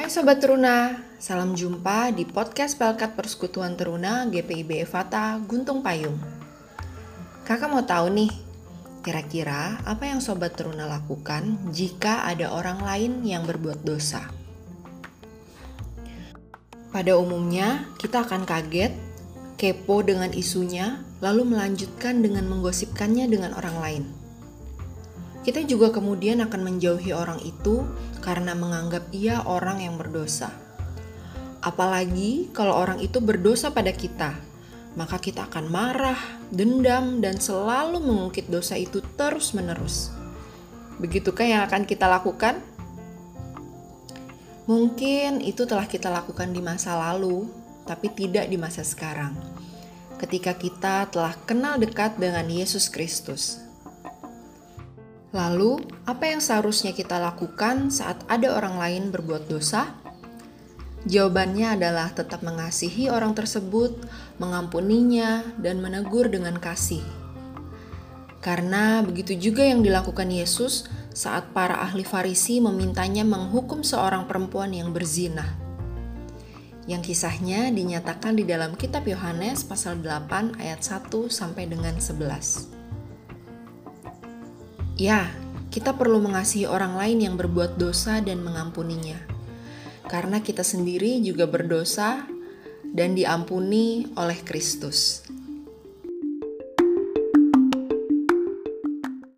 Hai Sobat Teruna, salam jumpa di podcast Pelkat Persekutuan Teruna GPIB Evata Guntung Payung. Kakak mau tahu nih, kira-kira apa yang Sobat Teruna lakukan jika ada orang lain yang berbuat dosa? Pada umumnya, kita akan kaget, kepo dengan isunya, lalu melanjutkan dengan menggosipkannya dengan orang lain. Kita juga kemudian akan menjauhi orang itu karena menganggap ia orang yang berdosa. Apalagi kalau orang itu berdosa pada kita, maka kita akan marah, dendam, dan selalu mengungkit dosa itu terus-menerus. Begitukah yang akan kita lakukan? Mungkin itu telah kita lakukan di masa lalu, tapi tidak di masa sekarang. Ketika kita telah kenal dekat dengan Yesus Kristus, Lalu, apa yang seharusnya kita lakukan saat ada orang lain berbuat dosa? Jawabannya adalah tetap mengasihi orang tersebut, mengampuninya, dan menegur dengan kasih. Karena begitu juga yang dilakukan Yesus saat para ahli Farisi memintanya menghukum seorang perempuan yang berzina. Yang kisahnya dinyatakan di dalam kitab Yohanes pasal 8 ayat 1 sampai dengan 11. Ya, kita perlu mengasihi orang lain yang berbuat dosa dan mengampuninya. Karena kita sendiri juga berdosa dan diampuni oleh Kristus.